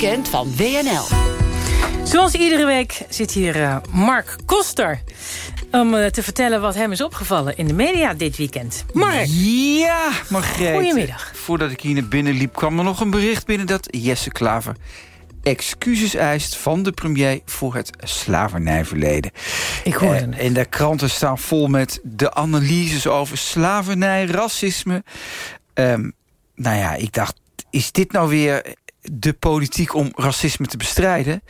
weekend van WNL. Zoals iedere week zit hier uh, Mark Koster om uh, te vertellen wat hem is opgevallen in de media dit weekend. Mark. Ja, Margreet. Goedemiddag. Voordat ik hier naar binnen liep kwam er nog een bericht binnen... dat Jesse Klaver excuses eist van de premier voor het slavernijverleden. Ik hoor het. En de kranten staan vol met de analyses over slavernij, racisme. Um, nou ja, ik dacht, is dit nou weer de politiek om racisme te bestrijden?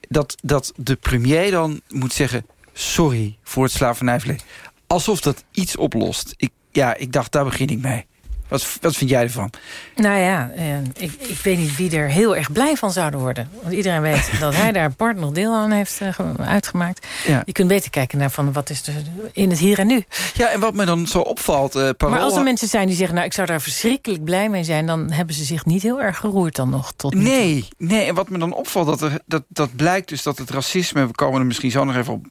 Dat, dat de premier dan moet zeggen... sorry voor het slavernijverleden. Alsof dat iets oplost. Ik, ja, ik dacht, daar begin ik mee. Wat, wat vind jij ervan? Nou ja, eh, ik, ik weet niet wie er heel erg blij van zouden worden. Want iedereen weet dat hij daar part nog deel aan heeft uh, uitgemaakt. Ja. Je kunt beter kijken naar van wat is er in het hier en nu. Ja, en wat me dan zo opvalt... Uh, maar als er mensen zijn die zeggen... nou, ik zou daar verschrikkelijk blij mee zijn... dan hebben ze zich niet heel erg geroerd dan nog tot Nee, nee, en wat me dan opvalt... Dat, er, dat, dat blijkt dus dat het racisme... we komen er misschien zo nog even op...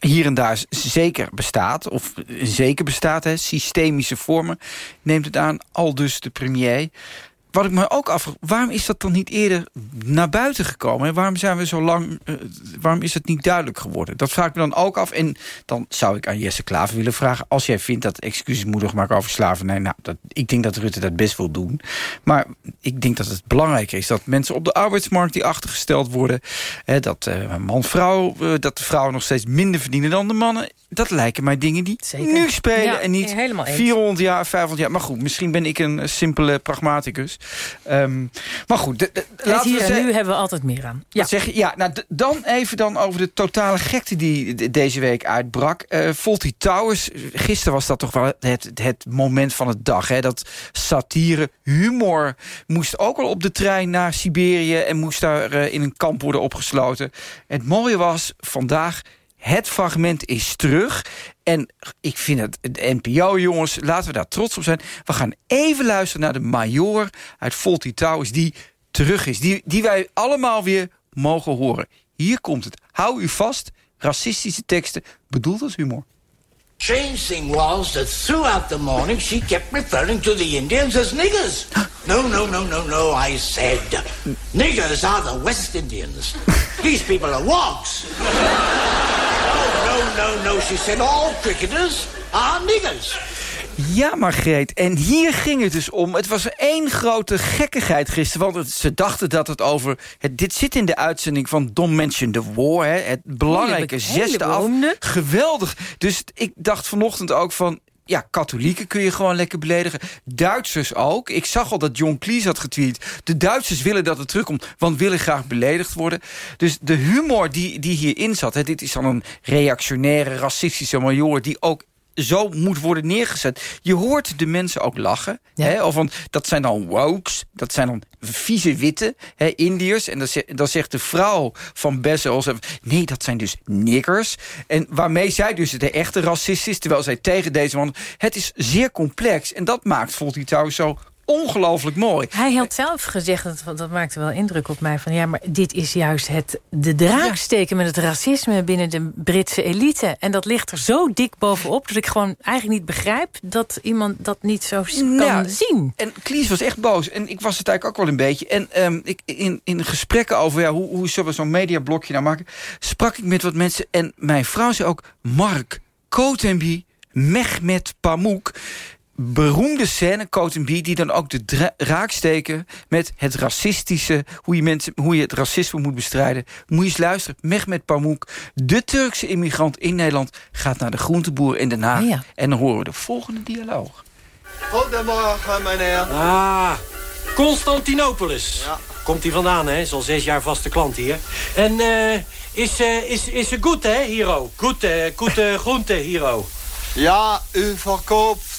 hier en daar zeker bestaat. Of zeker bestaat, hè, systemische vormen... neemt het aan, al dus de premier. Wat ik me ook afvraag, waarom is dat dan niet eerder naar buiten gekomen? En waarom zijn we zo lang, uh, waarom is het niet duidelijk geworden? Dat vraag ik me dan ook af. En dan zou ik aan Jesse Klaver willen vragen... als jij vindt dat excuses moedig maken over slavernij... nou, dat, ik denk dat Rutte dat best wil doen. Maar ik denk dat het belangrijker is dat mensen op de arbeidsmarkt... die achtergesteld worden, hè, dat uh, man-vrouw... Uh, dat de vrouwen nog steeds minder verdienen dan de mannen... dat lijken mij dingen die Zeker. nu spelen Ja, en niet helemaal eens. 400 jaar, 500 jaar. Maar goed, misschien ben ik een simpele pragmaticus. Um, maar goed, de, laten hier we zeggen- nu hebben we altijd meer aan. Ja. zeg je? Ja, nou, dan even dan over de totale gekte die deze week uitbrak. Eh Fawlty Towers, gisteren was dat toch wel het, het moment van het dag. Hè? Dat satire, humor moest ook al op de trein naar Siberië... en moest daar eh, in een kamp worden opgesloten. Het mooie was, vandaag... Het fragment is terug. En ik vind het, de NPO, jongens, laten we daar trots op zijn. We gaan even luisteren naar de major uit Fawlty Towers... die terug is, die, die wij allemaal weer mogen horen. Hier komt het. Hou u vast, racistische teksten, bedoeld als humor. Strange thing was that throughout the morning she kept referring to the Indians as niggers. No, no, no, no, no, I said. Niggers are the West Indians. These people are wogs. No, no, she said all cricketers are niggers. Ja, Margreet. En hier ging het dus om. Het was één grote gekkigheid gisteren. Want het- ze dachten dat het over... Het, dit zit in de uitzending van Don't Mention the War. Hè, het belangrijke Hele be- hele zesde af. Geweldig. Dus ik dacht vanochtend ook van... Ja, katholieken kun je gewoon lekker beledigen. Duitsers ook. Ik zag al dat John Cleese had getweet. De Duitsers willen dat het terugkomt, want willen graag beledigd worden. Dus de humor die, die hierin zat... Dit is dan een reactionaire, racistische major... die ook zo moet worden neergezet. Je hoort de mensen ook lachen. Ja. Hè, of van, dat zijn dan wokes, dat zijn dan vieze witte hè, Indiërs. En dan, ze- dan zegt de vrouw van Bezos... nee, dat zijn dus niggers. En waarmee zij dus de echte racist is... terwijl zij tegen deze man... Het is zeer complex. En dat maakt Volty trouwens zo ongelooflijk mooi. Hij had zelf gezegd, dat, dat maakte wel indruk op mij... van ja, maar dit is juist het, de draaksteken met het racisme binnen de Britse elite. En dat ligt er zo dik bovenop... dat ik gewoon eigenlijk niet begrijp dat iemand dat niet zo kan Ja, zien. En Klies was echt boos. En ik was het eigenlijk ook wel een beetje. En ehm, ik, in, in gesprekken over ja, hoe, hoe zullen we zo'n mediablokje nou maken... sprak ik met wat mensen. En mijn vrouw zei ook... Mark, Kotenbi, Mehmet Pamuk... beroemde scène, Kotenbi... die dan ook de dra- raaksteken met het racistische... Hoe je, mensen, hoe je het racisme moet bestrijden. Moet je eens luisteren. Mehmet Pamuk, de Turkse immigrant in Nederland... gaat naar de groenteboer in Den Haag. Ah, ja. En dan horen we de volgende dialoog. Goedemorgen, meneer. Ah, Constantinopolis. Ja. Komt hij vandaan, hè? Is al zes jaar vaste klant hier. En eh, is, eh, is, is het goed, hè, Hiro? Goed, eh, goed groente, Hiro. Ja, u verkoopt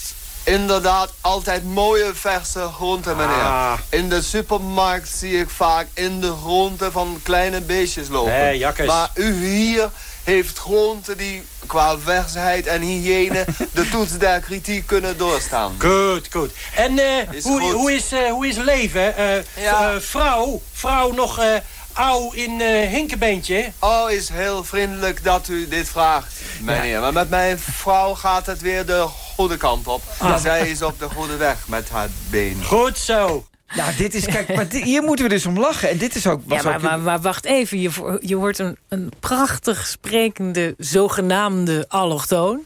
inderdaad altijd mooie verse groenten, meneer. Ah. In de supermarkt zie ik vaak in de groenten van kleine beestjes lopen. Jakkes. Maar u hier heeft groenten die qua versheid en hygiëne de toets der kritiek kunnen doorstaan. Goed, goed. En eh, Is hoe, goed. hoe, is, hoe is leven? Eh, Ja. vrouw, vrouw nog oud in eh Hinkenbeentje? Oh, is heel vriendelijk dat u dit vraagt, meneer. Maar met mijn vrouw gaat het weer de goede kant op. Ah. Zij is op de goede weg met haar been. Goed zo. Nou, dit is, kijk, maar hier moeten we dus om lachen. En dit is ook... Ja, maar, ook- maar, maar wacht even. Je, je hoort een, een prachtig sprekende, zogenaamde allochtoon...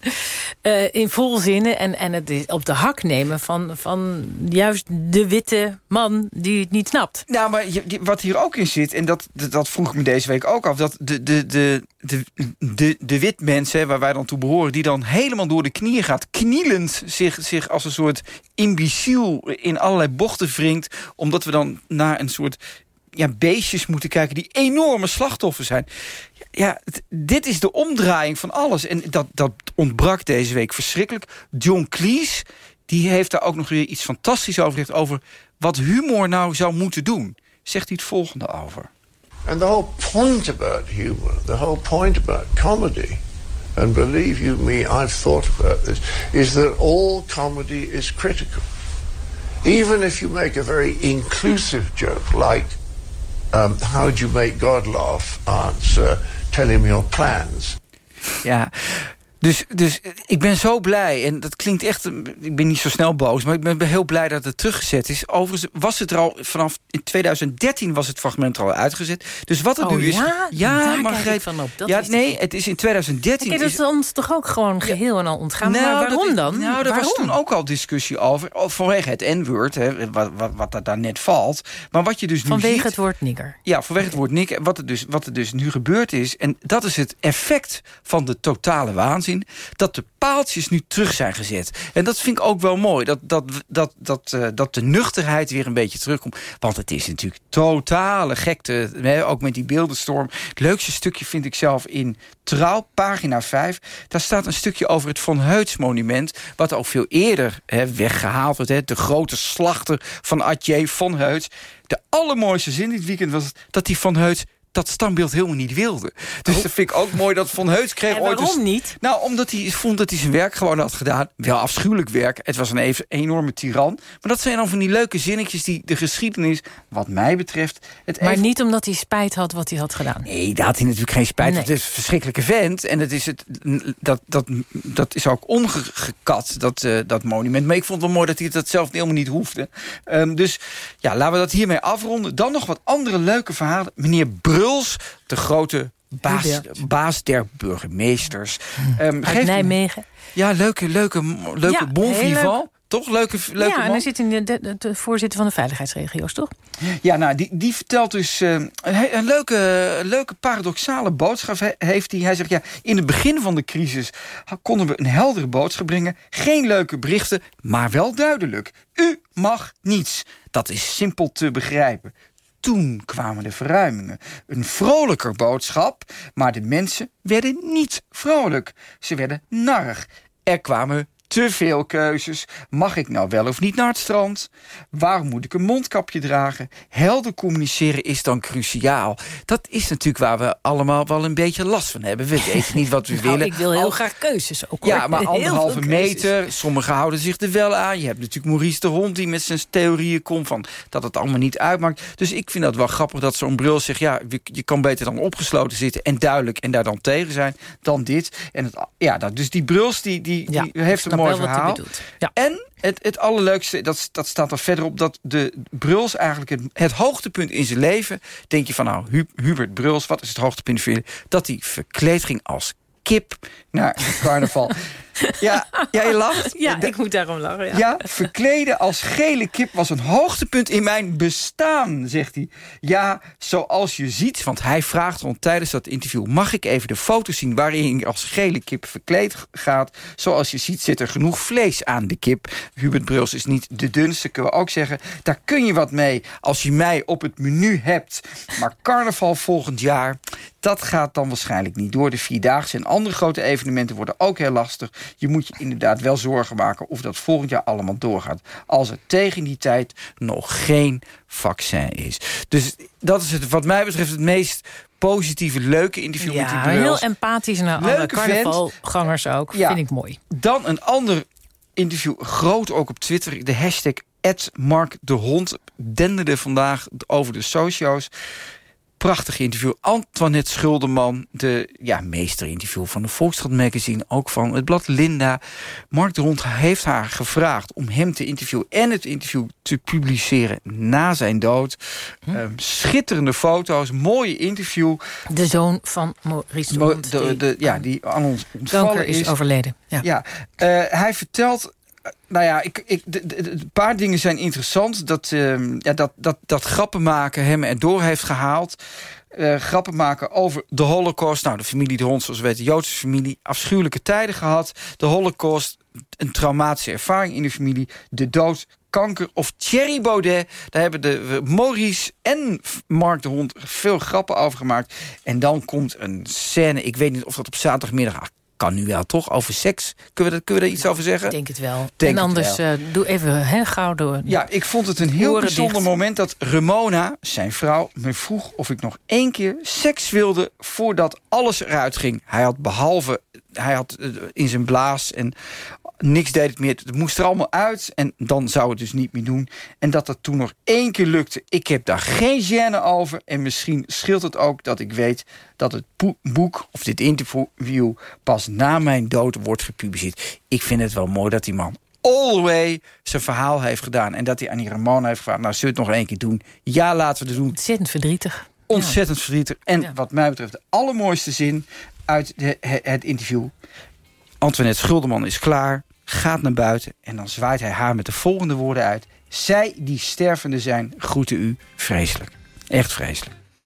eh, in vol zinnen en, en het is op de hak nemen van, van juist de witte man die het niet snapt. Nou, maar je- wat hier ook in zit, en dat, dat, dat vroeg ik me deze week ook af... dat de, de, de, de, de, de wit mensen, waar wij dan toe behoren... die dan helemaal door de knieën gaat, knielend zich, zich als een soort imbeciel... in allerlei bochten wringt, omdat we dan naar een soort ja, beestjes moeten kijken... die enorme slachtoffers zijn. Ja, dit is de omdraaiing van alles. En dat, dat ontbrak deze week verschrikkelijk. John Cleese, die heeft daar ook nog weer iets fantastisch over gezegd... over wat humor nou zou moeten doen. Zegt hij het volgende over. And the whole point about humor, the whole point about comedy, and believe you me, I've thought about this, is that all comedy is critical. Even if you make a very inclusive joke, like um, how'd you make God laugh? Answer, tell him your plans. Ja, dus, dus ik ben zo blij. En dat klinkt echt... Ik ben niet zo snel boos, maar ik ben heel blij dat het teruggezet is. Overigens was het er al vanaf... In 2013 was het fragment er al uitgezet. Dus wat het Oh nu is... ja? Kijk Margreet, van op. Dat ja, nee, het is in 2013... Oké, dat is- ons toch ook gewoon geheel en al ontgaan. Nou, waarom is- dan? Nou, daar waarom? was toen ook al discussie over. Oh, vanwege het N-woord, hè, wat, wat, wat er daar net valt. Maar wat je dus nu Vanwege ziet... het woord nigger. Ja, vanwege het woord Nick. En Wat er, dus, wat er dus nu gebeurd is... en dat is het effect van de totale waanzin... dat de paaltjes nu terug zijn gezet. En dat vind ik ook wel mooi. Dat, dat, dat, dat, eh, dat de nuchterheid weer een beetje terugkomt. Want het is natuurlijk totale gekte. Hè, ook met die beeldenstorm. Het leukste stukje vind ik zelf in Trouw, pagina 5. Daar staat een stukje over het Von Heuts monument... wat ook veel eerder hè, weggehaald werd. Hè, de grote slachter van Atje Von Heuts. De allermooiste zin dit weekend was dat die Van Heuts dat standbeeld helemaal niet wilde. Dus dat vind ik ook mooi dat Van Heuts kreeg En ooit... waarom niet? Nou, omdat hij vond dat hij zijn werk gewoon had gedaan. Wel afschuwelijk werk. Het was een even enorme tiran. Maar dat zijn dan van die leuke zinnetjes die de geschiedenis, wat mij betreft... Het Maar even- niet omdat hij spijt had wat hij had gedaan. Nee, daar had hij natuurlijk geen spijt. Nee. Het is een verschrikkelijke vent. En het is het, dat, dat, dat is ook omgekat, dat, eh, dat monument. Maar ik vond het wel mooi dat hij dat zelf helemaal niet hoefde. Ehm, dus ja, laten we dat hiermee afronden. Dan nog wat andere leuke verhalen. Meneer De grote baas, baas der burgemeesters. Ehm, Uit geeft- Nijmegen. Ja, leuke, leuke, leuke Ja, bon. Toch? Leuke, leuke ja, en hij zit in de, de, de voorzitter van de veiligheidsregio's, toch? Ja, nou, die, die vertelt dus eh, een, een leuke, leuke paradoxale boodschap he- heeft hij. Hij zegt, ja, in het begin van de crisis konden we een heldere boodschap brengen. Geen leuke berichten, maar wel duidelijk. U mag niets. Dat is simpel te begrijpen. Toen kwamen de verruimingen. Een vrolijker boodschap, maar de mensen werden niet vrolijk. Ze werden narrig. Er kwamen te veel keuzes. Mag ik nou wel of niet naar het strand? Waarom moet ik een mondkapje dragen? Helder communiceren is dan cruciaal. Dat is natuurlijk waar we allemaal wel een beetje last van hebben. We weten niet wat we Nou, willen. ik wil heel Al- graag keuzes ook, ja, hoor. maar Heel anderhalve meter. Sommigen houden zich er wel aan. Je hebt natuurlijk Maurice de Hond die met zijn theorieën komt... van dat het allemaal niet uitmaakt. Dus ik vind dat wel grappig dat zo'n brul zegt... ja, je- kan beter dan opgesloten zitten en duidelijk... en daar dan tegen zijn dan dit. En het, ja, dat, dus die bruls die, die, Ja, die heeft een snap mooi wel wat hij verhaal. bedoelt. Ja. En het, het allerleukste, dat, dat staat er verderop... dat de Bruls eigenlijk het, het hoogtepunt in zijn leven... denk je van nou, Hu- Hubert Bruls, wat is het hoogtepunt voor je leven? Dat hij verkleed ging als kip naar carnaval. ja, je lacht. Ja, ik moet daarom lachen. Ja. ja, verkleden als gele kip was een hoogtepunt in mijn bestaan, zegt hij. Ja, zoals je ziet, want hij vraagt rond tijdens dat interview... mag ik even de foto zien waarin ik als gele kip verkleed gaat? Zoals je ziet zit er genoeg vlees aan de kip. Hubert Bruls is niet de dunste, kunnen we ook zeggen. Daar kun je wat mee als je mij op het menu hebt. Maar carnaval volgend jaar... Dat gaat dan waarschijnlijk niet door. De Vierdaagse en andere grote evenementen worden ook heel lastig. Je moet je inderdaad wel zorgen maken of dat volgend jaar allemaal doorgaat. Als er tegen die tijd nog geen vaccin is. Dus dat is het, wat mij betreft het meest positieve, leuke interview met die Ja, heel empathisch naar alle Leuke carnavalgangers ook. Ja. Vind ik mooi. Dan een ander interview, groot ook op Twitter. De hashtag Mark de Hond denderde vandaag over de socio's. Prachtig interview. Antoinette Schulderman, de ja, meesterinterview van de Volkskrant Magazine... ook van het blad Linda. Mark de Rond heeft haar gevraagd om hem te interviewen... en het interview te publiceren na zijn dood. Hm? Ehm, schitterende foto's, mooie interview. De zoon van Maurice de Rond. De, de, ja, die aan ons is. is overleden. Ja. ja uh, hij vertelt nou ja, ik, ik, een paar dingen zijn interessant. Dat, uh, ja, dat, dat, dat grappen maken hem erdoor heeft gehaald. Uh, grappen maken over de holocaust. Nou, de familie de Hond, zoals we weten, de Joodse familie. Afschuwelijke tijden gehad. De holocaust, een traumatische ervaring in de familie. De dood, kanker of Thierry Baudet. Daar hebben de Maurice en Mark de Hond veel grappen over gemaakt. En dan komt een scène, ik weet niet of dat op zaterdagmiddag kan nu wel, toch? Over seks. Kunnen we, dat, kunnen we daar iets over zeggen? Ik denk het wel. en anders uh, doe even gauw door. Ja, ik vond het een heel bijzonder moment dat Ramona, zijn vrouw, me vroeg of ik nog één keer seks wilde voordat alles eruit ging. Hij had behalve, hij had eh, in zijn blaas en niks deed het meer. Het moest er allemaal uit en dan zou het dus niet meer doen. En dat dat toen nog één keer lukte. Ik heb daar geen gêne over. En misschien scheelt het ook dat ik weet dat het boek of dit interview pas na mijn dood wordt gepubliceerd. Ik vind het wel mooi dat die man all the way zijn verhaal heeft gedaan. En dat hij aan die Ramona heeft gevraagd... nou, zullen we het nog één keer doen? Ja, laten we het doen. Ontzettend verdrietig. Ontzettend verdrietig. En wat mij betreft de allermooiste zin uit de, het interview. Antoinette Schulderman is klaar, gaat naar buiten... en dan zwaait hij haar met de volgende woorden uit. Zij die stervende zijn, groeten u vreselijk. Echt vreselijk.